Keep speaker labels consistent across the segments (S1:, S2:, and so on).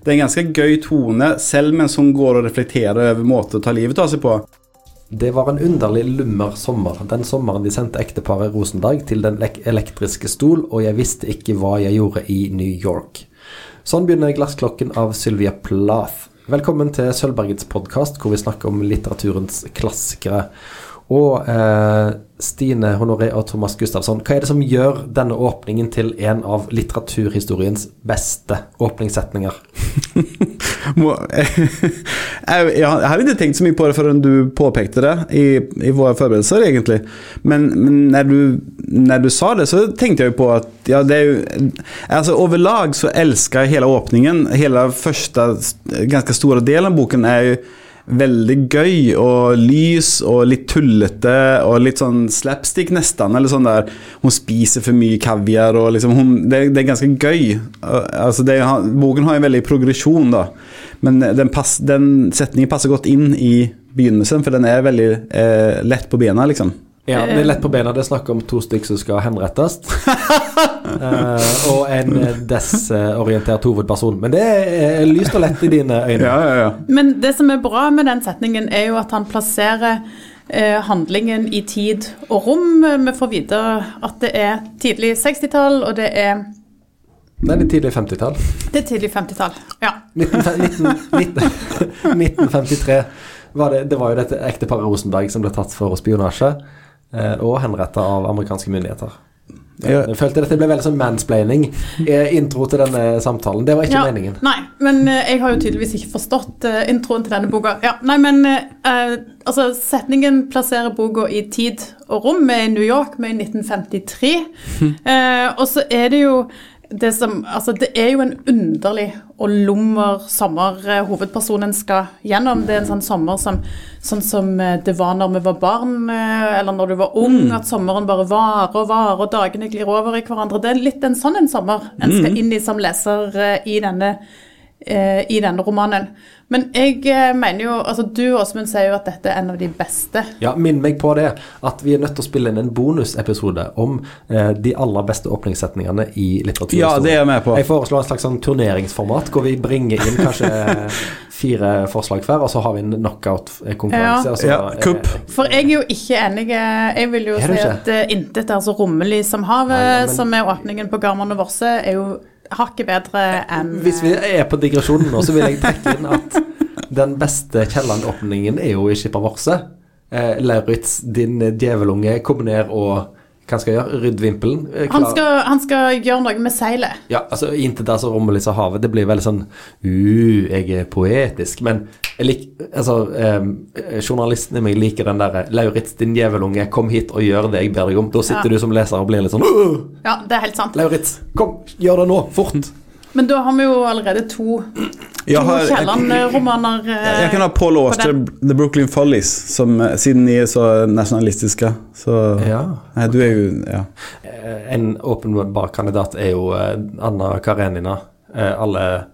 S1: Det er en ganske gøy tone, selv mens hun går og reflekterer over måten å ta livet av seg på.
S2: Det var en underlig lummer sommer, den sommeren de sendte ekteparet Rosendag til den elektriske stol, og jeg visste ikke hva jeg gjorde i New York. Sånn begynner Glassklokken av Sylvia Plath. Velkommen til Sølvbergets podkast, hvor vi snakker om litteraturens klassikere. Og eh, Stine Honoré og Thomas Gustafsson, hva er det som gjør denne åpningen til en av litteraturhistoriens beste åpningssetninger?
S1: Jeg, jeg hadde ikke tenkt så mye på det før du påpekte det i, i våre forberedelser, egentlig. Men, men når, du, når du sa det, så tenkte jeg jo på at ja, det er jo Altså overlag så elsker jeg hele åpningen. Hele første, ganske store delen av boken er jo veldig gøy og lys og litt tullete og litt sånn slapstick nesten. Eller sånn der Hun spiser for mye kaviar og liksom hun, det, det er ganske gøy. Altså det, boken har en veldig progresjon, da. Men den, pass, den setningen passer godt inn i begynnelsen, for den er veldig eh, lett på bena, liksom.
S2: Ja, det er lett på beina. Det er snakk om to stykker som skal henrettes. uh, og en eh, desorientert hovedperson. Men det er lyst og lett i dine øyne.
S1: Ja, ja, ja.
S3: Men det som er bra med den setningen, er jo at han plasserer eh, handlingen i tid og rom. Vi får vite at det er tidlig 60-tall, og det er, Nei,
S2: Det er tidlig 50-tall.
S3: det er tidlig 50-tall. Ja.
S2: 19, 19, 1953 var det, det var jo dette ekteparet Rosenberg som ble tatt for spionasje. Eh, Og henretta av amerikanske myndigheter.
S1: Ja.
S2: Jeg følte dette ble veldig sånn mansplaining. eh, Intro til denne samtalen. Det var ikke
S3: ja.
S2: meningen.
S3: Nei, men eh, jeg har jo tydeligvis ikke forstått introen til denne boka. Ja, nei, men eh, altså, setningen plasserer boka i tid og rom. Vi er i New York, vi er i 1953. Eh, og så er det jo det som Altså, det er jo en underlig og lummer sommer eh, hovedpersonen skal gjennom. Det er en sånn sommer som sånn som eh, det var når vi var barn, eh, eller når du var ung, at sommeren bare varer og varer, og dagene glir over i hverandre. Det er litt en sånn en sommer en skal inn i som leser i denne eh, i denne romanen. Men jeg eh, mener jo altså Du Åsmund sier jo at dette er en av de beste.
S2: Ja, Minn meg på det, at vi er nødt til å spille inn en bonusepisode om eh, de aller beste åpningssetningene i litteraturhistorien.
S1: Ja, det er jeg med på.
S2: Jeg foreslår en slags sånn turneringsformat hvor vi bringer inn kanskje fire forslag hver, og så har vi en knockout-konkurranse.
S3: Ja.
S2: og
S1: Ja, kupp.
S3: For jeg er jo ikke enig. Jeg vil jo si
S2: ikke?
S3: at uh, intet er så rommelig som havet,
S2: Nei, ja, men-
S3: som er åpningen på Garman og Vorse, er jo hakket bedre enn
S2: Hvis vi er på digresjonen nå, så vil jeg trekke inn at den beste Kielland-åpningen er jo i Skippervorset. Eh, Lauritz, din djevelunge, kom ned og Hva skal jeg gjøre? Rydd vimpelen? Eh,
S3: han skal, han skal gjøre noe med seilet.
S2: Ja, altså Inntil der så rommelig liksom havet. Det blir veldig sånn uh, jeg er poetisk. Men jeg lik, altså, eh, journalisten i meg liker den derre Lauritz, din djevelunge, kom hit og gjør det jeg ber deg om. Da sitter
S3: Ja.
S2: du som leser og blir litt sånn uh,
S3: Ja, det er helt sant.
S2: Lauritz, kom, gjør det nå, fort.
S3: Men da har vi jo allerede to, to Kielland-romaner. Jeg,
S1: jeg kan ha Paul
S3: på
S1: Auster. The Brooklyn Follies, som, eh, siden de er så nasjonalistiske. Så
S2: Ja.
S1: Nei, du er jo Ja.
S2: Eh, En åpenbar kandidat er jo eh, Anna Karenina. Eh, Alle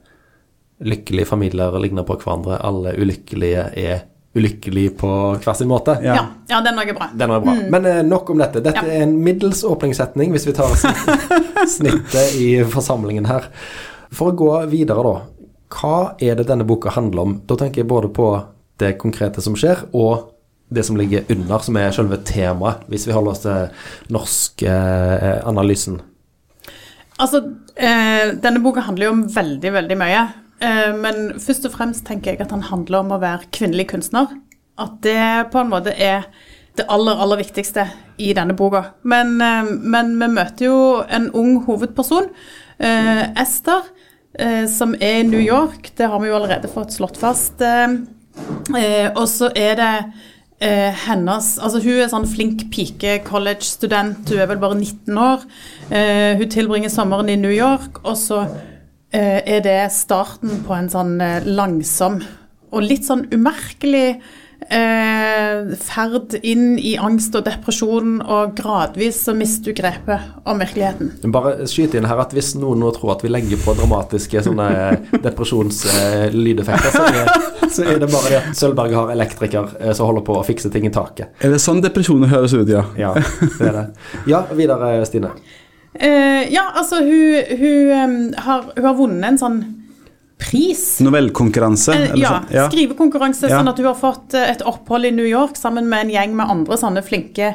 S2: lykkelige familier ligner på hverandre. Alle ulykkelige er ulykkelige på hver sin måte.
S1: Ja.
S3: Ja, den er bra.
S2: Den var bra. Men eh, nok om dette. Dette
S3: Ja.
S2: er en middels åpningssetning, hvis vi tar snittet i forsamlingen her. For å gå videre, da. Hva er det denne boka handler om? Da tenker jeg både på det konkrete som skjer, og det som ligger under, som er selve temaet, hvis vi holder oss til norskanalysen? eh, analysen.
S3: Altså, eh, denne boka handler jo om veldig, veldig mye. Eh, men først og fremst tenker jeg at han handler om å være kvinnelig kunstner. At det på en måte er det aller, aller viktigste i denne boka. Men, eh, men vi møter jo en ung hovedperson, eh, Esther, eh, som er i New York. Det har vi jo allerede fått slått fast. Eh, eh, og så er det hennes Altså, hun er sånn flink pike, college-student, hun er vel bare 19 år. Hun tilbringer sommeren i New York, og så er det starten på en sånn eh, langsom og litt sånn umerkelig eh, ferd inn i angst og depresjon, og gradvis så mister du grepet om virkeligheten.
S2: Bare skyte inn her at hvis noen nå tror at vi legger på dramatiske sånne depresjonslydeffekter, så, er- så er det bare det at Sølvberg har elektriker eh, som holder på å fikse ting i taket.
S1: Er det sånn depresjoner høres ut, ja?
S2: Ja, det er det. Ja, videre, Stine.
S3: Eh, ja, altså hun, hun, har, hun har vunnet en sånn pris.
S1: Novellkonkurranse?
S3: Eh, Ja,
S1: sånn? ja.
S3: skrivekonkurranse,
S1: Ja.
S3: sånn at hun har fått eh, et opphold i New York sammen med en gjeng med andre sånne flinke,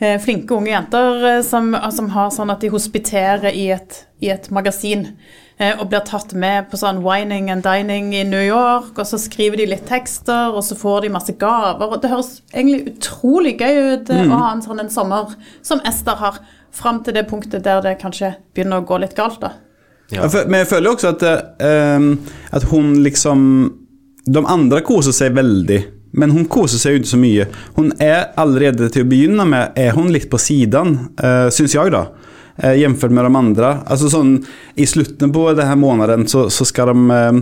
S3: eh, flinke unge jenter eh, som, som har sånn at de hospiterer i et, i et magasin. Og blir tatt med på sånn wining and dining i New York, og så skriver de litt tekster, og så får de masse gaver. og Det høres egentlig utrolig gøy ut mm. å ha en sånn en sommer som Ester har, fram til det punktet der det kanskje begynner å gå litt galt. da.
S1: Ja. Men jeg føler også at, eh, ehm, at hun liksom De andre koser seg veldig, men hun koser seg jo ikke så mye. Hun er allerede til å begynne med er hun litt på siden, uh, syns jeg, da. Uh, Jevnført med de andre. Altså sånn, I slutten på denne måneden så, så skal de eh,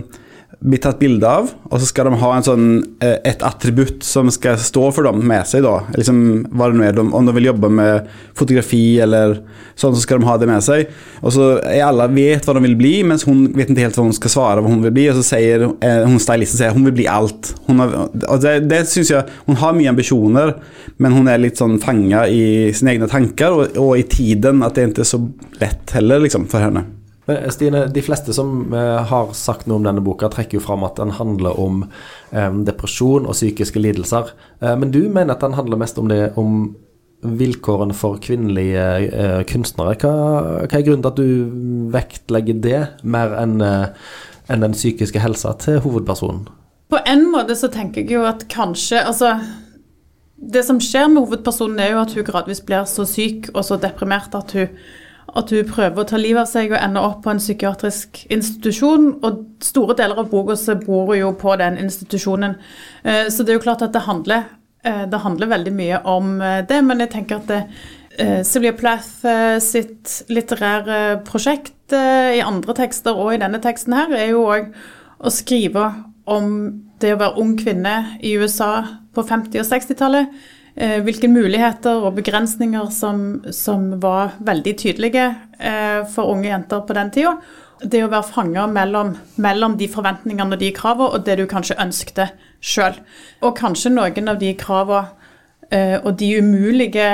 S1: bli tatt bilde av, og så skal de ha sånn, eh, et attributt som skal stå for dem med seg. da, liksom hva det nå er, Om de vil jobbe med fotografi eller sånn, så skal de ha det med seg. Og så er alle vet hva de vil bli, mens hun vet ikke helt hva hun skal svare hva hun vil bli. Og så sier eh, hun stylisten sier hun vil bli alt. Har, og det, det synes jeg, Hun har mye ambisjoner, men hun er litt sånn fanga i sine egne tanker og, og i tiden at det ikke er så lett heller liksom, for henne.
S2: Men Stine, de fleste som eh, har sagt noe om denne boka, trekker jo fram at den handler om eh, depresjon og psykiske lidelser. Eh, men du mener at den handler mest om det om vilkårene for kvinnelige eh, kunstnere. Hva, hva er grunnen til at du vektlegger det mer enn eh, enn den psykiske helsa til hovedpersonen?
S3: På en måte så tenker jeg jo at kanskje Altså, det som skjer med hovedpersonen, er jo at hun gradvis blir så syk og så deprimert at hun, at hun prøver å ta livet av seg og ender opp på en psykiatrisk institusjon. Og store deler av boka bor hun jo på den institusjonen. Eh, Så det er jo klart at det handler, eh, det handler veldig mye om eh, det, men jeg tenker at det, Sylvia Plath sitt litterære prosjekt i andre tekster og i denne teksten her, er jo òg å skrive om det å være ung kvinne i USA på 50- og 60-tallet. Eh, hvilke muligheter og begrensninger som, som var veldig tydelige eh, for unge jenter på den tida. Det å være fanga mellom, mellom de forventningene og de kravene og det du kanskje ønskte sjøl. Og kanskje noen av de kravene eh, og de umulige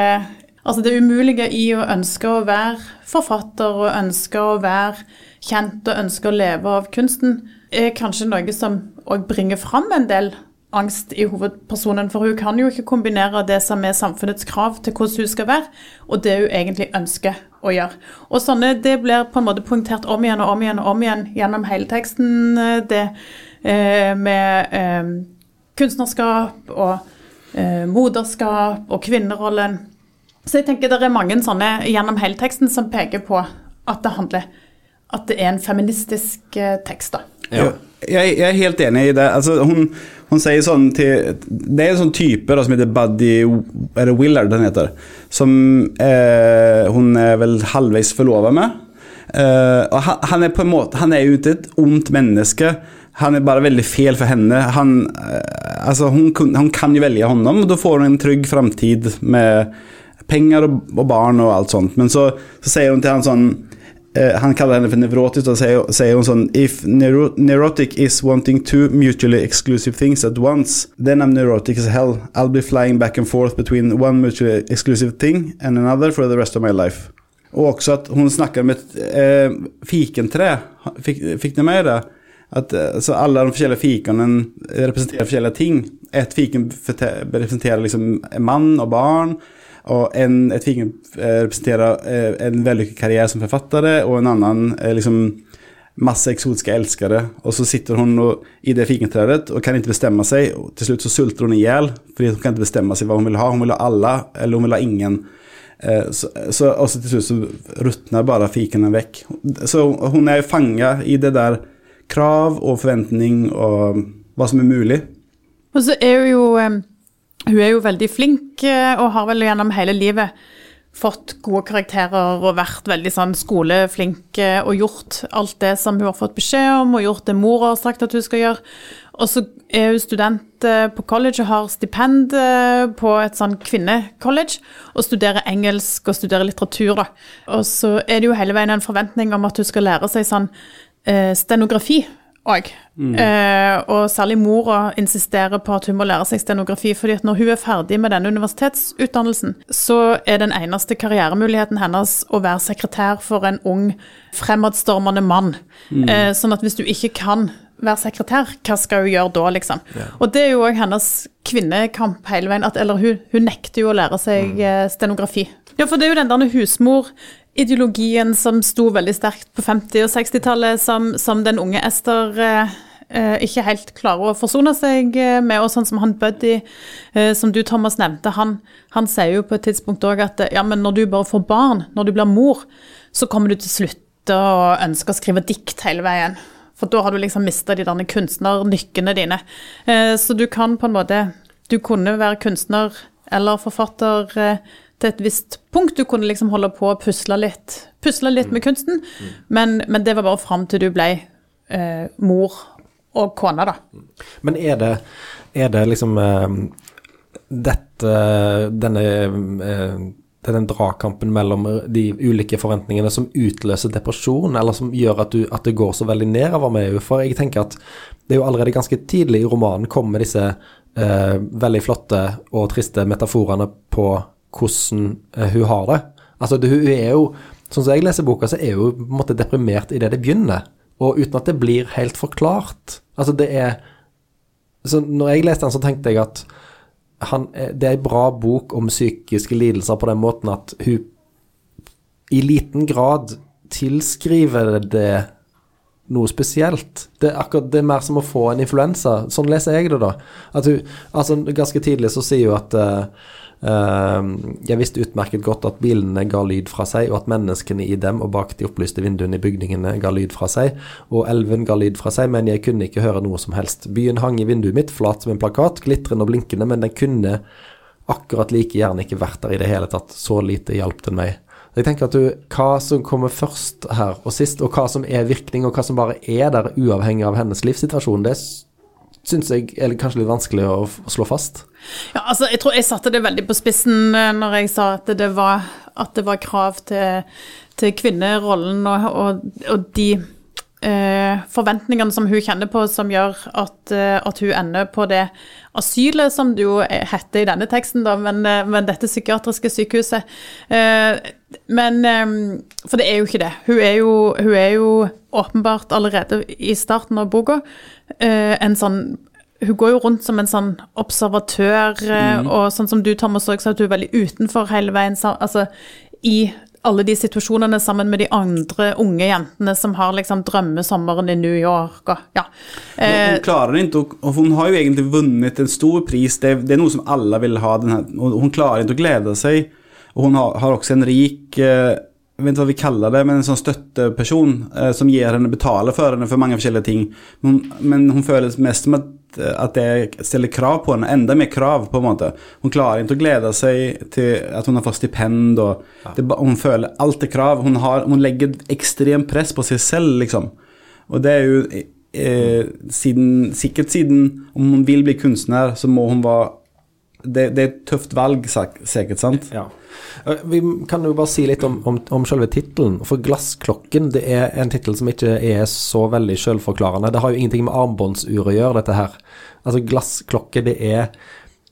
S3: Altså det umulige i å ønske å være forfatter og ønske å være kjent og ønske å leve av kunsten, er kanskje noe som òg bringer fram en del angst i hovedpersonen. For hun kan jo ikke kombinere det som er samfunnets krav til hvordan hun skal være, og det hun egentlig ønsker å gjøre. Og sånne, Det blir på en måte poengtert om igjen og om igjen og om igjen gjennom hele teksten. Det eh, med eh, kunstnerskap og eh, moderskap og kvinnerollen. Så jeg tenker det er mange sånne gjennom hele teksten som peker på at det handler At det er en feministisk eh, tekst, da.
S2: Ja.
S1: Jeg, jeg er helt enig i det. Altså, hun, hun sier sånn til Det er en sånn type da, som heter Buddy Er det Willard den heter? Som eh, hun er vel halvveis forlova med. Eh, og han, han er på en måte Han er jo ikke et ondt menneske. Han er bare veldig feil for henne. Han, eh, altså, hun, hun kan jo velge honom, og da får hun en trygg framtid med penger og, og barn og alt sånt. Men så, så sier hun til han sånn eh, Han kaller henne for nevrotisk, og sier, hun sånn If neuro neurotic is wanting two mutually exclusive things at once, then I'm neurotic as hell. I'll be flying back and forth between one mutually exclusive thing and another for the rest of my life. Og også at hun snakker med et eh, fikentre. Fikk, fikk ni med det? At eh, så alle de forskjellige fikonen representerer forskjellige ting. Et fiken representerer liksom mann og barn. Og en, et fiken eh, representerer eh, en vellykket karriere som forfatter, og en annen eh, liksom masse eksotiske elskere. Og så sitter hun og, i det fikenträdet og kan ikke bestemme seg. Og til slutt så sulter hun i hjel, fordi hun kan ikke bestemme seg hva hun vil ha. Hun vil ha alle, eller hun vil ha ingen. Så, så, og så til slutt så ruttner bare fikenen vekk. Så hun er fanga i det der krav og forventning og hva som er mulig.
S3: Og så er jo eh, Hun er jo veldig flink eh, og har vel gjennom hele livet fått gode karakterer og vært veldig sånn skoleflink eh, og gjort alt det som hun har fått beskjed om, og gjort det mor har sagt at hun skal gjøre. Og så er hun student eh, på college og har stipend på et sånn kvinnecollege, og studerer engelsk og studerer litteratur, da. Og så er det jo hele veien en forventning om at hun skal lære seg sånn stenografi òg. Eh, og særlig mora insisterer på at hun må lære seg stenografi, fordi at når hun er ferdig med denne universitetsutdannelsen, så er den eneste karrieremuligheten hennes å være sekretær for en ung, fremadstormende mann. Eh, sånn at hvis du ikke kan være sekretær, hva skal hun gjøre da, liksom? Og det er jo òg hennes kvinnekamp hele veien. At, eller hun, hun nekter jo å lære seg mm. stenografi. Ja, for det er jo den der husmorideologien som sto veldig sterkt på 50- og 60-tallet, som, som den unge Ester eh, eh, ikke helt klarer å forsone seg eh, med. Og sånn som han Buddy, eh, som du Thomas nevnte, han, han sier jo på et tidspunkt òg at eh, ja, men når du bare får barn, når du blir mor, så kommer du til slutt å ønske å skrive dikt hele veien. For da har du liksom mista de der kunstnernykkene dine. Så du kan på en måte Du kunne være kunstner eller forfatter eh, til et visst punkt. Du kunne liksom holde på å pusle litt, pusle litt med kunsten, men, men det var bare fram til du ble eh, mor og kone, da.
S2: Men er det, er det liksom eh, dette Denne eh, den dragkampen mellom de ulike forventningene som utløser depresjon, eller som gjør at, du, at det går så veldig nedover med EU. For jeg tenker at det er jo allerede ganske tidlig i romanen kommer disse eh, veldig flotte og triste metaforene på hvordan eh, hun har det. Altså, det, hun er jo Sånn som jeg leser boka, så er hun på en måte deprimert idet det begynner, og uten at det blir helt forklart. Altså, det er Så når jeg leste den, så tenkte jeg at han, det er en bra bok om psykiske lidelser på den måten at hun i liten grad tilskriver det noe spesielt. Det er akkurat det er mer som å få en influensa. Sånn leser jeg det, da. At hun, altså Ganske tidlig så sier hun at uh, jeg visste utmerket godt at bilene ga lyd fra seg, og at menneskene i dem og bak de opplyste vinduene i bygningene ga lyd fra seg, og elven ga lyd fra seg, men jeg kunne ikke høre noe som helst. Byen hang i vinduet mitt, flat som en plakat, glitrende og blinkende, men den kunne akkurat like gjerne ikke vært der i det hele tatt. Så lite hjalp den meg. Jeg tenker at du, Hva som kommer først her og sist, og hva som er virkning, og hva som bare er der uavhengig av hennes livssituasjon, det syns jeg er kanskje litt vanskelig å, å, slå fast.
S3: Ja, altså, Jeg tror jeg satte det veldig på spissen når jeg sa at det var, at det var krav til, til kvinnerollen og, og, og de eh, forventningene som hun kjenner på, som gjør at, eh, at, hun ender på det asylet, som det jo heter i denne teksten, da, men, men dette psykiatriske sykehuset. Eh, men For det er jo ikke det. Hun er jo, hun er jo åpenbart allerede i starten av boka en sånn hun går jo rundt som en sånn observatør, mm. og sånn som du, Thomas, også sa, at hun er veldig utenfor hele veien. Altså, I alle de situasjonene sammen med de andre unge jentene som har liksom drømmesommeren i New York. Og, ja.
S1: Hun klarer ikke, og hun har jo egentlig vunnet en stor pris. Det, det er noe som alle vil ha. Og hun klarer ikke å glede seg. Og hun har, har også en rik eh, jeg vet ikke hva vi kaller det, men en sånn støtteperson eh, som gir henne, betaler for henne for mange forskjellige ting. Men, men hun føles mest som at, at det stiller krav på henne, enda mer krav, på en måte. Hun klarer ikke å glede seg til at hun har fått stipend, og det, hun føler alt er krav. Hun, har, hun legger ekstremt press på seg selv, liksom. Og det er jo eh, siden, Sikkert siden om hun vil bli kunstner, så må hun være det, det, er et tøft valg, sikkert, sant?
S2: Ja. Vi kan jo bare si litt om, om, om selve tittelen. For 'Glassklokken' det er en tittel som ikke er så veldig selvforklarende. Det har jo ingenting med armbåndsur å gjøre, dette her. Altså, glassklokke, det er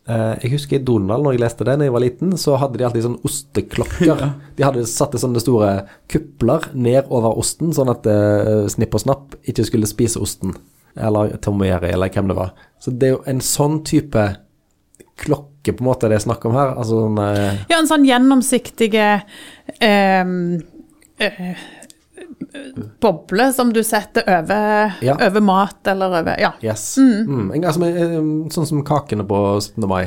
S2: eh, Jeg husker i Donald, når jeg leste det da jeg var liten, så hadde de alltid sånn osteklokker. De hadde satt sånne store kupler ned over osten, sånn at eh, Snipp og Snapp ikke skulle spise osten. Eller Tom Jerry, eller hvem det var. Så det er jo en sånn type klokke på en måte det er snakk om her? Altså, sånn,
S3: eh... Ja, en sånn gjennomsiktige eh, eh, boble som du setter over, ja. over, mat eller over Ja.
S2: Yes. Mm. Mm. Altså, sånn som kakene på 17. mai.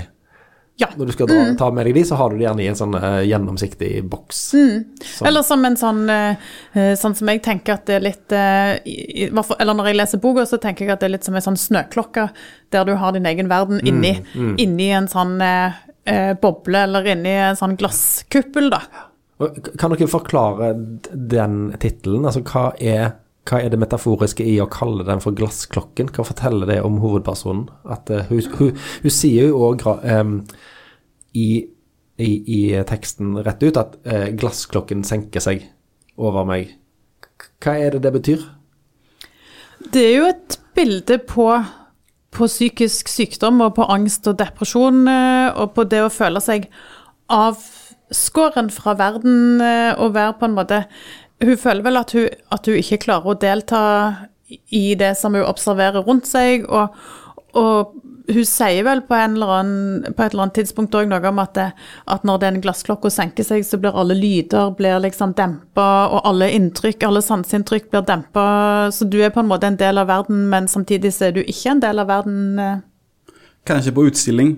S3: Ja.
S2: Når du skal dra, mm. ta med deg de, så har du de gjerne i en sånn uh, gjennomsiktig boks.
S3: Mm. Sånn. Eller som en sånn uh, Sånn som jeg tenker at det er litt uh, i, Eller når jeg leser boka, så tenker jeg at det er litt som en sånn snøklokke, der du har din egen verden mm, inni, mm. inni en sånn boble, eller inni en sånn glasskuppel, da.
S2: Kan dere forklare den tittelen? Altså hva er hva er det metaforiske i å kalle den for glassklokken? Hva forteller det om hovedpersonen? At uh, hun, hun, hun, sier jo òg um, i, i, i, teksten rett ut at uh, glassklokken senker seg over meg. Hva er det det betyr?
S3: Det er jo et bilde på, på psykisk sykdom og på angst og depresjon, uh, og på det å føle seg avskåren fra verden og være på en måte hun føler vel at hun, at hun, ikke klarer å delta i det som hun observerer rundt seg. Og, og hun sier vel på, annen, på et eller annet tidspunkt òg noe om at, det, at når den glassklokka senker seg, så blir alle lyder blir liksom dempa, og alle inntrykk, alle sanseinntrykk blir dempa. Så du er på en måte en del av verden, men samtidig så er du ikke en del av verden. eh.
S1: Kanskje på utstilling.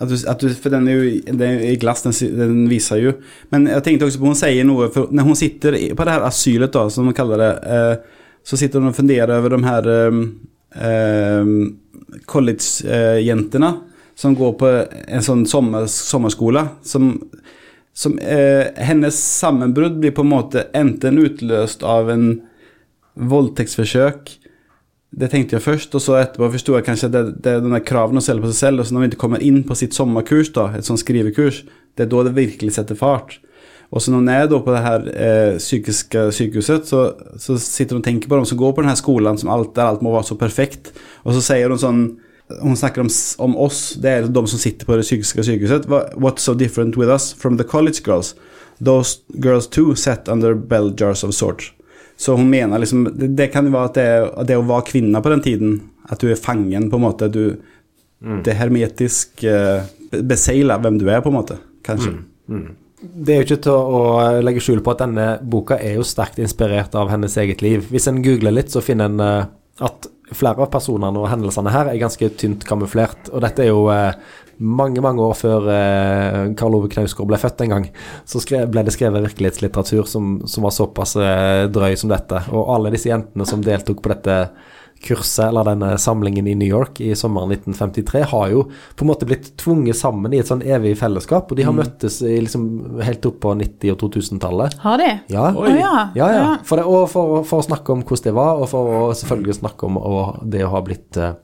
S1: At du, at du, for den er jo den i glass, den, den viser jo. Men jeg tenkte også på hun sier noe for Når hun sitter på det her asylet, da, som hun kaller det, eh, så sitter hun og funderer over de her eh, eh, college-jentene som går på en sånn sommer, sommerskole. Som, som eh, Hennes sammenbrudd blir på en måte enten utløst av en voldtektsforsøk det tenkte jeg først, og så etterpå forsto jeg kanskje det, det er de der kravene å selge på seg selv. Og så når vi ikke kommer inn på sitt sommerkurs, da, et sånt skrivekurs, det er da det virkelig setter fart. Og så når hun er på det her eh, psykiske sykehuset, så, så sitter hun og tenker på dem som går på denne skolen som alt, der alt må være så perfekt. Og så sier hun sånn Hun snakker om, om oss, det er de som sitter på det psykiske sykehuset. What's so different with us from the college girls? Those girls too sat under bell jars of sorts. Så hun mener liksom Det, det kan jo være at det, at det å være kvinne på den tiden, at du er fangen, på en måte. Du, Det er hermetisk uh, besegler hvem du er, på en måte. Kanskje.
S2: Det er jo ikke til å legge skjul på at denne boka er jo sterkt inspirert av hennes eget liv. Hvis en googler litt, så finner en eh, at flere av personene og hendelsene her er ganske tynt kamuflert. Og dette er jo eh, mange, mange år før eh, Karl Ove Knausgård ble født en gang. Så skrev, ble det skrevet virkelighetslitteratur som, som var såpass eh, drøy som dette. Og alle disse jentene som deltok på dette kurset, eller denne samlingen i New York i sommeren 1953, har jo på en måte blitt tvunget sammen i et sånn evig fellesskap. Og de har møttes i liksom helt opp på 90- og 2000-tallet.
S3: Har de?
S2: Ja.
S3: Å ja.
S2: Ja, ja. For det, og for, for å snakke om hvordan det var, og for å selvfølgelig snakke om det å ha blitt eh,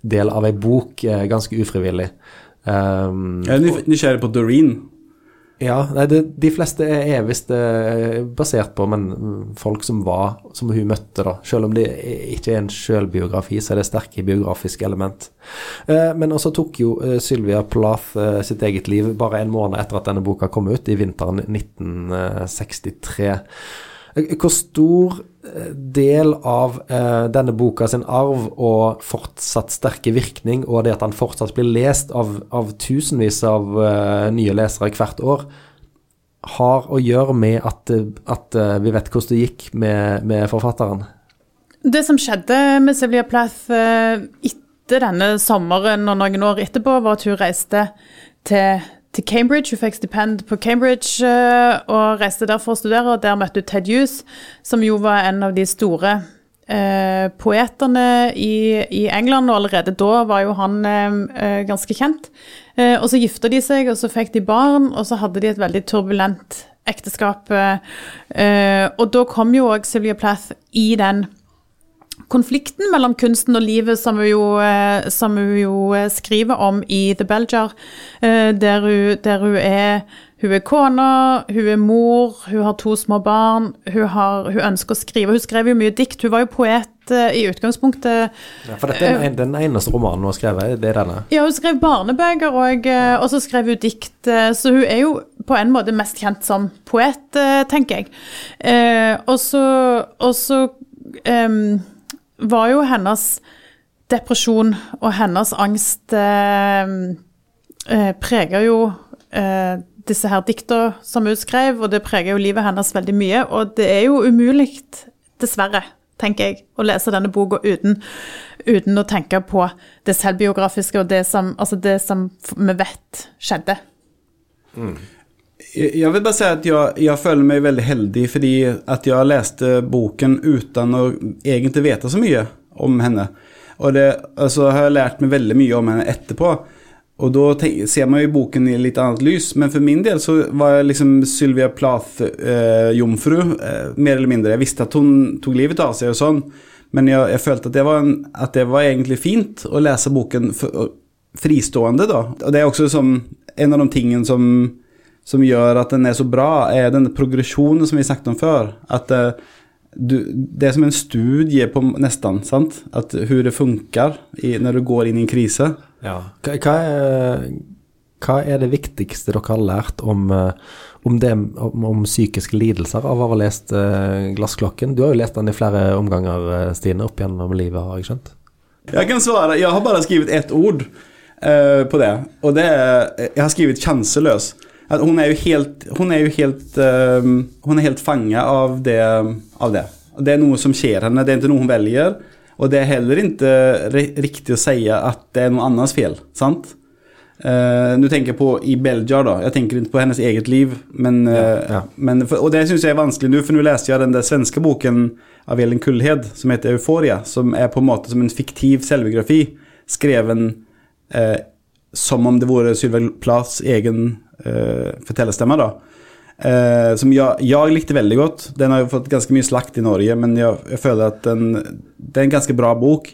S2: del av ei bok ganske ufrivillig. Um,
S1: Jeg er nysgjerrig på Doreen.
S2: ja, nei, det, de fleste er visst eh, basert på men mm, folk som var, som hun møtte, da. Selv om det ikke er en sjølbiografi, så er det sterke biografiske element. Eh, men også tok jo eh, Sylvia Plath eh, sitt eget liv bare en måned etter at denne boka kom ut, i vinteren 1963. Eh, Hvor stor eh, del av eh, denne boka sin arv og fortsatt sterke virkning, og det at han fortsatt blir lest av, av tusenvis av eh, nye lesere hvert år, har å gjøre med at, eh, at vi vet hvordan det gikk med, med forfatteren?
S3: Det som skjedde med Sylvia Plath eh, etter denne sommeren og noen år etterpå, var at hun reiste til, til Cambridge. Hun fikk stipend på Cambridge eh, og reiste der for å studere. og Der møtte hun Ted Hughes, som jo var en av de store eh, poetene i, i England. Og allerede da var jo han eh, eh, ganske kjent. Eh, og så gifta de seg, og så fikk de barn, og så hadde de et veldig turbulent ekteskap. eh, og da kom jo òg Sylvia Plath i den konflikten mellom kunsten og livet som hun jo, eh, som hun jo eh, skriver om i The Belger, eh, der hun, der hun er hun er kone, hun er mor, hun har to små barn, hun, har, hun ønsker å skrive. Hun skrev jo mye dikt. Hun var jo poet i utgangspunktet.
S2: Ja, for dette er den, eneste romanen hun har skrevet, det er denne.
S3: Ja, hun skrev barnebøker og, og så skrev hun dikt, så hun er jo på en måte mest kjent som poet, tenker jeg. Og så, em, var jo hennes depresjon og hennes angst eh, eh, preger jo eh, disse her dikta som hun skrev, og det preger jo livet hennes veldig mye. Og det er jo umulig, dessverre, tenker jeg, å lese denne boka uten, uten å tenke på det selvbiografiske og det som, altså det som vi vet skjedde.
S1: Jeg vil bare si at jeg, jeg føler meg veldig heldig fordi at jeg leste boken uten å egentlig vite så mye om henne. Og så altså, har jeg lært meg veldig mye om henne etterpå. Og da ser man jo boken i litt annet lys, men for min del så var jeg liksom Sylvia Plath-jomfru, eh, mer eller mindre. Jeg visste at hun tok livet av seg og sånn, men jeg, jeg følte at det, var en, at det var egentlig fint å lese boken for, fristående, da. Og det er også som en av de tingene som som gjør at den er så bra, er den progresjonen som vi snakket om før. At uh, du, det er som en studie på nesten, sant? At hvordan det funker i, når du går inn i en krise.
S2: Ja. Hva, er, hva er det viktigste dere har lært om, eh, om, det, om, om psykiske lidelser av å ha lest uh, 'Glassklokken'? Du har jo lest den i flere omganger, Stine, opp gjennom livet, har jeg skjønt?
S1: Jeg kan svare. Jeg har bare skrevet ett ord uh, på det. Og det er Jeg har skrevet 'sjanseløs'. At hun er jo helt Hun er jo helt eh, Hun er helt fanga av det, av det. Det er noe som skjer henne. Det er ikke noe hun velger. Og det er heller ikke ri- riktig å si at det er noen annens fel. Sant? Uh, Nå tenker jeg på i Belgia, da. Jeg tenker ikke på hennes eget liv. Men, uh,
S2: ja.
S1: men for, og det syns jeg er vanskelig nå, for nå leste jeg den der svenske boken av Elin Kullhed som heter 'Euforia', som er på en måte som en fiktiv selvbiografi skreven uh, som om det vore Sylvia Plaths egen eh, fortellerstemme. da. Uh, som jeg, jeg likte veldig godt. Den har jo fått ganske mye slakt i Norge, men jeg, jeg føler at den, det er en ganske bra bok.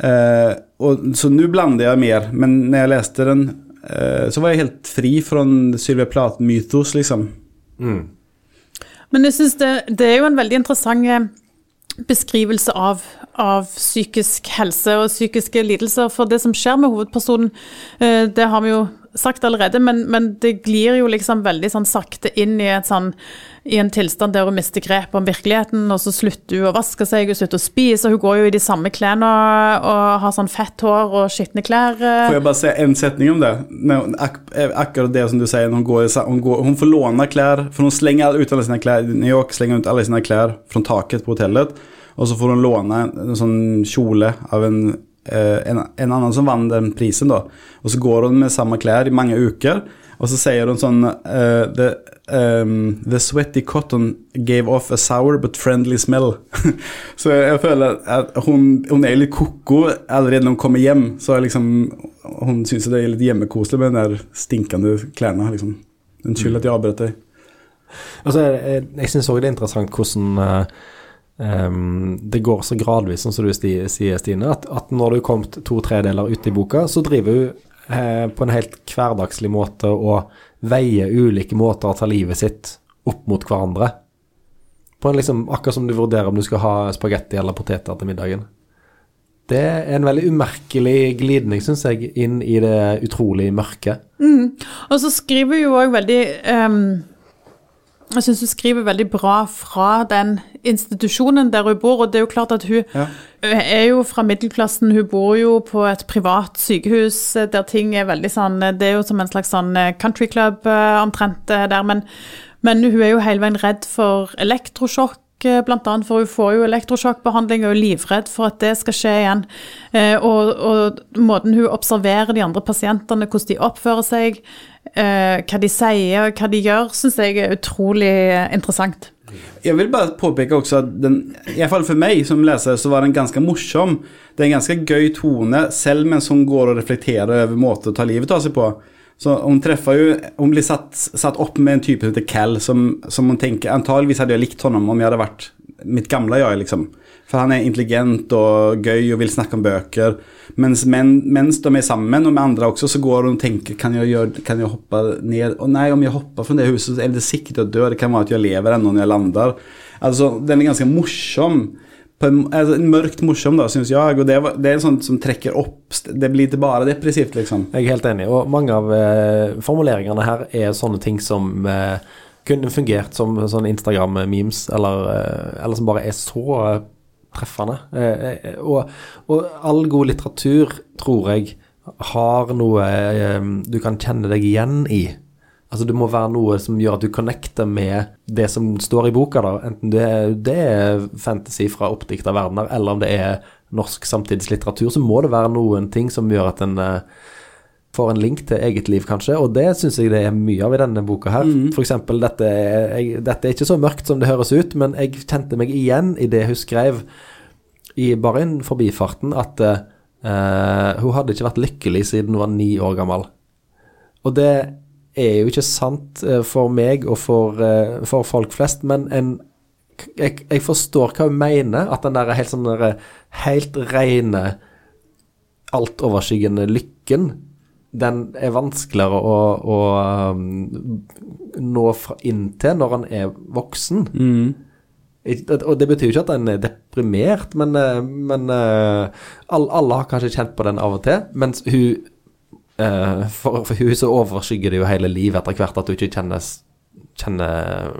S1: Uh, og, så nå blander jeg mer, men når jeg leste den, uh, så var jeg helt fri fra Sylvia Plath-mytos, liksom.
S3: Men jeg synes det, det er jo en veldig interessant beskrivelse av, av psykisk helse og psykiske lidelser. For det som skjer med hovedpersonen, eh, det har vi jo sagt allerede, men, men det glir jo liksom veldig sånn sakte inn i, sånn, i en tilstand der hun mister grep om virkeligheten, og så slutter hun å vaske seg hun slutter å spise. og Hun går jo i de samme klærne og har sånn fett hår og skitne klær.
S1: Får jeg bare si en setning om det? Når, ak eh, akkurat det som du sier, hun, går, hun, går, hun får låne klær, for hun slenger ut alle sine klær i New York, slenger ut alle sine klær fra taket på hotellet, og så får hun låne en, en sånn kjole av en, en, en annen som vant den prisen, da. Og så går hun med samme klær i mange uker, og så sier hun sånn uh, the, um, the sweaty cotton gave off a sour but friendly smell. så jeg, føler at hun, er litt koko allerede når hun kommer hjem. Så er liksom, hun syns det er litt hjemmekoselig med den der stinkende klærne. Liksom. Unnskyld at jeg avbrøt deg.
S2: Altså, jeg jeg syns òg det er interessant hvordan eh, em, det går så gradvis, sånn som du sier, Stine, at, at når du er kommet to tredeler ut i boka, så driver hun eh, på en helt hverdagslig måte og veier ulike måter å ta livet sitt opp mot hverandre. Liksom, akkurat som du vurderer om du skal ha spagetti eller poteter til middagen. Det er en veldig umerkelig glidning, syns jeg, inn i det utrolig mørke.
S3: Og så skriver hun òg veldig ehm, Jeg syns hun skriver veldig bra fra den institusjonen der hun bor, og det er jo klart at hun
S1: Ja.
S3: hun er jo fra middelklassen, hun bor jo på et privat sykehus eh, der ting er veldig sånn Det er jo som en slags sånn eh, country club eh, omtrent eh, der, men, men hun er jo hele veien redd for elektrosjokk. Eh, annet, for hun får jo elektrosjokkbehandling og er livredd for at det skal skje igjen. Eh, og, og måten hun observerer de andre pasientene, hvordan de oppfører seg, eh, hva de sier og hva de gjør, syns jeg er utrolig interessant.
S1: Jeg vil bare påpeke også at den, i hvert fall for meg som leser, så var den ganske morsom. Det er en ganske gøy tone, selv mens hun går og reflekterer over måter å ta livet av seg på. Så hun treffer jo Hun blir satt, satt opp med en type som heter Cal, som, som hun tenker Antageligvis hadde jeg likt honom om jeg hadde vært mitt gamle jeg, liksom. For han er intelligent og gøy og vil snakke om bøker. Mens, men, mens de er sammen, og med andre også, så går hun og tenker Kan jeg, gjøre, kan jeg hoppe ned? Og nei, om jeg hopper fra det huset, er det sikkert å dø. Det kan være at jeg lever ennå når jeg lander. Altså, den er ganske morsom. En, altså, mørkt morsom, da, syns jeg. Og det, det er sånt som trekker opp Det blir ikke bare depressivt, liksom.
S2: Jeg er helt enig, og mange av eh, formuleringene her er sånne ting som eh, kunne fungert som sånne Instagram-memes, eller, eh, eller som bare er så eh, treffende. Eh, eh, og, og all god litteratur, tror jeg, har noe du kan kjenne deg igjen i. Altså Det må være noe som gjør at du connecter med det som står i boka. da, Enten det, det er fantasy fra oppdikta verdener, eller om det er norsk samtidslitteratur, så må det være noen ting som gjør at en uh, får en link til eget liv, kanskje. Og det syns jeg det er mye av i denne boka her. For eksempel, dette, er- jeg, dette er ikke så mørkt som det høres ut, men jeg kjente meg igjen i det hun skrev, i bare en forbifarten, at uh, hun hadde ikke vært lykkelig siden hun var ni år gammel. Og det er jo ikke sant eh, for meg og for, eh, for folk flest, men en, jeg, jeg forstår hva hun mener, at den der helt sånn der, helt rene, altoverskyggende lykken, den er vanskeligere å, å um, nå inn til når han er voksen. Mm. Og det betyr jo ikke at en er deprimert, men, eh, men alle, alle har kanskje kjent på den av og til. Mens hun Eh, for, for hun så overskygger det jo hele livet etter hvert at du ikke kjenner, kjenner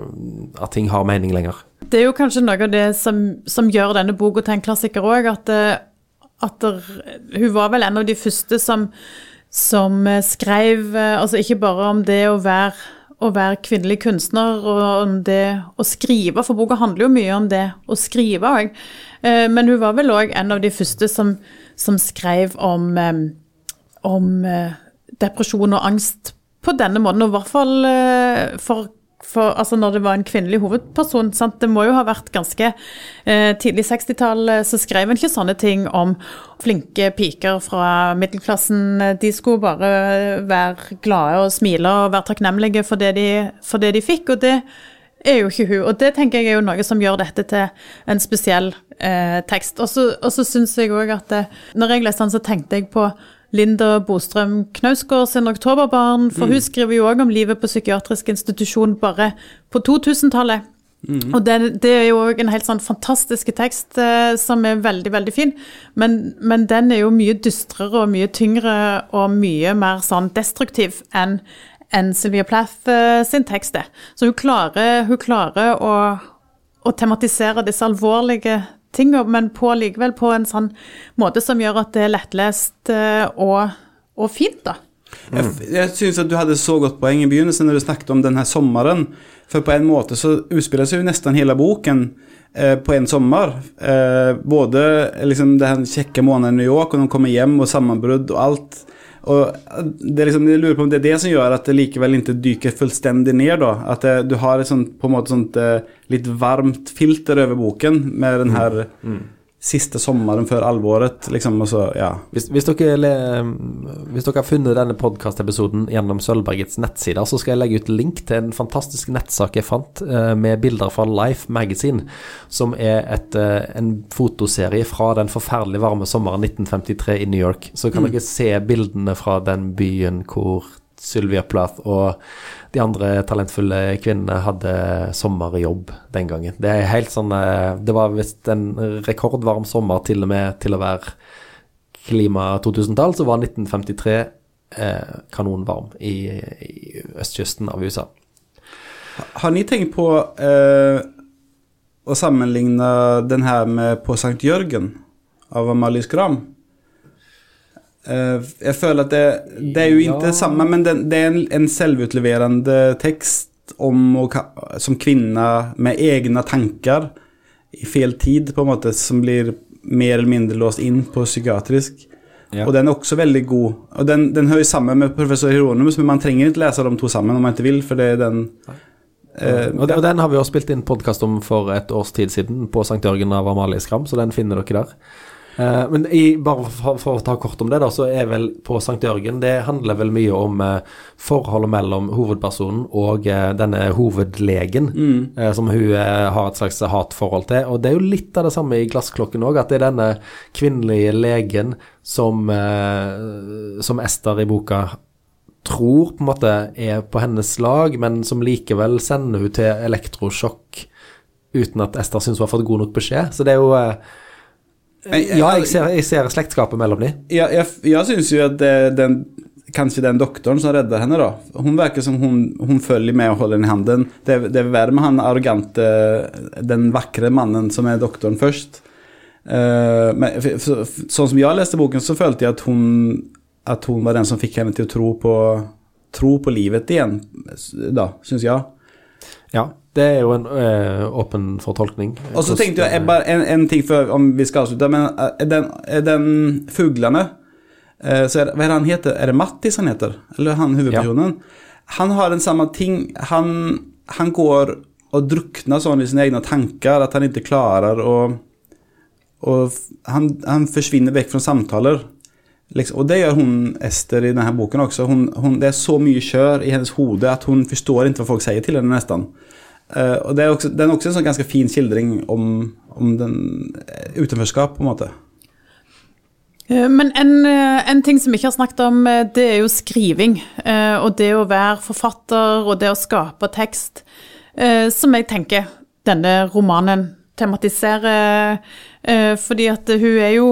S2: at ting har mening lenger.
S3: Det er jo kanskje noe av det som, som gjør denne boka til en klassiker òg, at, eh, at der, hun var vel en av de første som, som eh, skrev eh, Altså ikke bare om det å være, å være kvinnelig kunstner og om det å skrive, for boka handler jo mye om det å skrive òg. Men hun var vel òg en av de første som, som skrev om om eh, depresjon og angst på denne måten, og i hvert fall eh, for, for, altså når det var en kvinnelig hovedperson. Sant? Det må jo ha vært ganske eh, tidlig 60-tall, eh, så skrev en ikke sånne ting om flinke piker fra middelklassen. De skulle bare være glade og smile og være takknemlige for det de, for det de fikk. og det er jo ikke hun. Og det tenker jeg er jo noe som gjør dette til en spesiell eh, tekst. Og så syns jeg òg at det, når jeg leste den, så tenkte jeg på Linda Bostrøm Knausgård sin 'Oktoberbarn', for mm. hun skriver jo òg om livet på psykiatrisk institusjon bare på 2000-tallet. Mm. Og det, det, er jo òg en helt sånn fantastisk tekst eh, som er veldig, veldig fin. Men, men, den er jo mye dystrere og mye tyngre og mye mer sånn destruktiv enn en Sylvia Plath eh, sin tekst er. Så hun klarer, hun klarer å, å tematisere disse alvorlige ting, men på, likevel på en sånn måte som gjør at det er lettlest eh, og, og fint, da.
S1: Jeg, jeg syns at du hadde så godt poeng i begynnelsen når du snakket om denne sommeren. For på en måte så utspiller seg jo nesten hele boken eh, på en sommer. Eh, både liksom den kjekke måneden i New York, og de kommer hjem, og sammenbrudd og alt. Og det liksom, Jeg lurer på om det er det som gjør at det likevel ikke dyker fullstendig ned. da, At det, du har et sånt, på en måte sånt eh, litt varmt filter over boken med den her mm. Mm siste sommeren før alvoret, liksom, og så, ja.
S2: Hvis, hvis, dere, hvis dere, har funnet denne podkastepisoden gjennom Sølvbergets nettsider, så skal jeg legge ut link til en fantastisk nettsak jeg fant eh, med bilder fra Life Magazine, som er et, eh, en fotoserie fra den forferdelig varme sommeren 1953 i New York. Så kan mm. dere se bildene fra den byen hvor Sylvia Plath og de andre talentfulle kvinnene hadde sommerjobb den gangen. Det er helt sånn eh, Det var visst en rekordvarm sommer til og med til å være klima 2000-tall, så var 1953 eh, kanonvarm i, i, østkysten av USA.
S1: Har ni tenkt på eh, å sammenligne den her med På Sankt Jørgen av Amalie Skram? Uh, jeg føler at det, det er jo ja. ikke samme, men det, det er en, en selvutleverende tekst om å, som kvinne med egne tanker i feil tid, på en måte, som blir mer eller mindre låst inn på psykiatrisk. Ja. Og den er også veldig god. Og den, den hører sammen med professor Hieronymus, men man trenger ikke lese de to sammen om man ikke vil, for det er den
S2: uh, den, og, den har vi også spilt inn podkast om for et års tid siden, på St. Jørgen av Amalie Skram, så den finner dere der. Uh, men i, bare for, for, å ta kort om det, da, så er vel på St. Jørgen Det handler vel mye om uh, forholdet mellom hovedpersonen og uh, denne hovedlegen, mm. som hun har et slags hatforhold til. Og det er jo litt av det samme i Glassklokken òg, at det er denne kvinnelige legen som, som Ester i boka tror på en måte er på hennes lag, men som likevel sender hun til elektrosjokk uten at Ester syns hun har fått god nok beskjed. Så det er jo ja, jeg ser, jeg ser slektskapet mellom dem.
S1: Ja, jeg jeg syns jo at det, den, kanskje den doktoren som redder henne, da Hun virker som hun, hun følger med og holder henne i hånden. Det, det er verre med han arrogante, den vakre mannen som er doktoren først. Uh, men så, sånn som jeg leste boken, så følte jeg at hun, at hun var den som fikk henne til å tro på, tro på livet igjen, da, syns jeg.
S2: Ja, det er jo en øh, åpen fortolkning.
S1: Og så tenkte jeg bare en, en, ting før om vi skal avslutte. Men er den, den fuglene øh, så er, Hva er det han heter? Er det Mattis han heter? Eller han hovedpersonen? Ja. Han har den samme ting. Han, han går og drukner sånn i sine egne tanker at han ikke klarer å Og han, han forsvinner vekk fra samtaler. Liksom, og det gjør hun Ester i denne boken også. Hun, hun, det er så mye kjør i hennes hode at hun forstår ikke hva folk sier til henne, nesten. Uh, og det er, også, det er også en sånn ganske fin skildring om, om den eh, utenforskap, på en måte.
S3: Eh, men en, en, ting som vi ikke har snakket om, det er jo skriving. Og det å være forfatter og det å skape tekst. Som jeg tenker denne romanen tematiserer. Fordi at hun er jo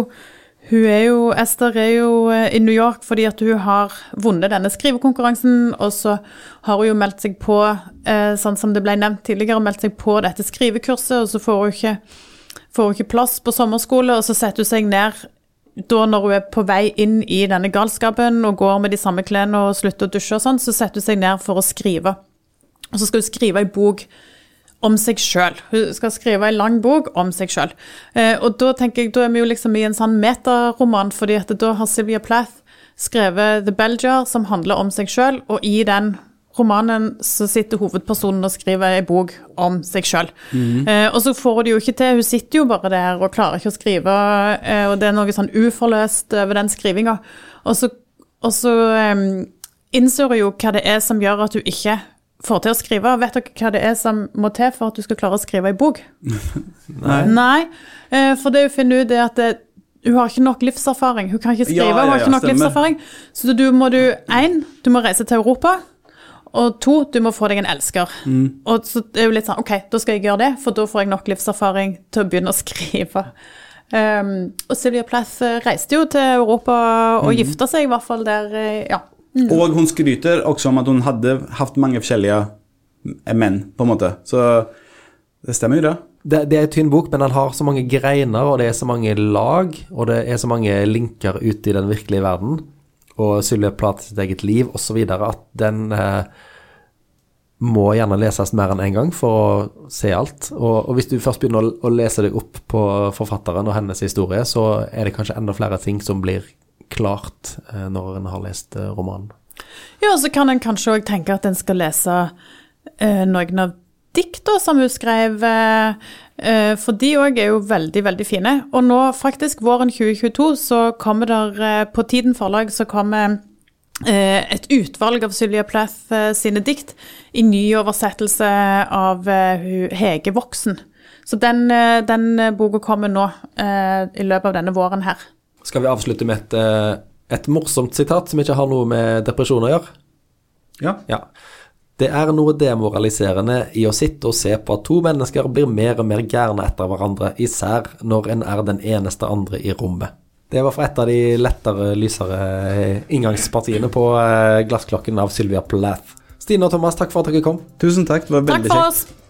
S3: Hun er jo, Esther er jo eh, i New York fordi at hun har vunnet denne skrivekonkurransen, og så har hun jo meldt seg på, eh, sånn som det ble nevnt tidligere, meldt seg på dette skrivekurset, og så får hun ikke, får hun ikke plass på sommerskole, og så setter hun seg ned da når hun er på vei inn i denne galskapen og går med de samme klærne og slutter å dusje og sånn, så setter hun seg ned for å skrive. Og så skal hun skrive ei bok om seg sjøl. Hun skal skrive ei lang bok om seg sjøl. Eh, og da tenker jeg, da er vi jo liksom i en sånn metaroman, fordi at da har Sylvia Plath skrevet The Belger, som handler om seg sjøl, og i den romanen så sitter hovedpersonen og skriver ei bok om seg sjøl.
S1: Mhm.
S3: Eh, og så får hun det jo ikke til, hun sitter jo bare der og klarer ikke å skrive, eh, og det er noe sånn uforløst over den skrivinga. Og så, og så eh, innser hun jo hva det er som gjør at hun ikke får til å skrive. Vet dere hva det er som må til for at du skal klare å skrive ei bok?
S1: Nei.
S3: Nei, eh, for det hun finner ut er at det, hun har ikke nok livserfaring. Hun kan ikke skrive,
S1: Ja, ja,
S3: hun har ikke nok
S1: stemmer.
S3: livserfaring. Så du må du, én, du må reise til Europa. Og to, du må få deg en elsker.
S1: Mm.
S3: Og så er jo litt sånn, ok, da skal jeg gjøre det, for da får jeg nok livserfaring til å begynne å skrive. Um, og Sylvia Plath eh, reiste jo til Europa og
S1: Mm.
S3: gifta seg i hvert fall der, eh, ja.
S1: Og hun skryter også om at hun hadde hatt mange forskjellige menn, på en måte. Så det stemmer jo, det.
S2: Det, det er en tynn bok, men den har så mange greiner, og det er så mange lag, og det er så mange linker ute i den virkelige verden, og Sylvia Plath sitt eget liv, osv., at den eh, må gjerne leses mer enn én en gang for å se alt. Og, og hvis du først begynner å, å lese deg opp på forfatteren og hennes historie, så er det kanskje enda flere ting som blir klart eh, når en har lest eh, romanen.
S3: Ja, og så kan en kanskje òg tenke at en skal lese eh, noen av dikta som hun skrev, eh, eh, for de òg er jo veldig, veldig fine. Og nå, faktisk, våren 2022, så kommer der eh, på Tiden forlag så kommer et utvalg av Sylvia Plath sine dikt i ny oversettelse av Hege Voksen. Så den, den boka kommer nå i løpet av denne våren her.
S2: Skal vi avslutte med et, eh, et morsomt sitat som ikke har noe med depresjon å gjøre?
S1: Ja.
S2: Ja. Det er noe demoraliserende i å sitte og se på at to mennesker blir mer og mer gærne etter hverandre, især når en er den eneste andre i rommet. Det var fra et av de lettere, lysere eh, inngangspartiene på eh, Glassklokken av Sylvia Plath. Stine og Thomas, takk for at dere kom.
S1: Tusen takk, det var veldig kjekt.
S3: Takk for
S1: kjekt.
S3: oss!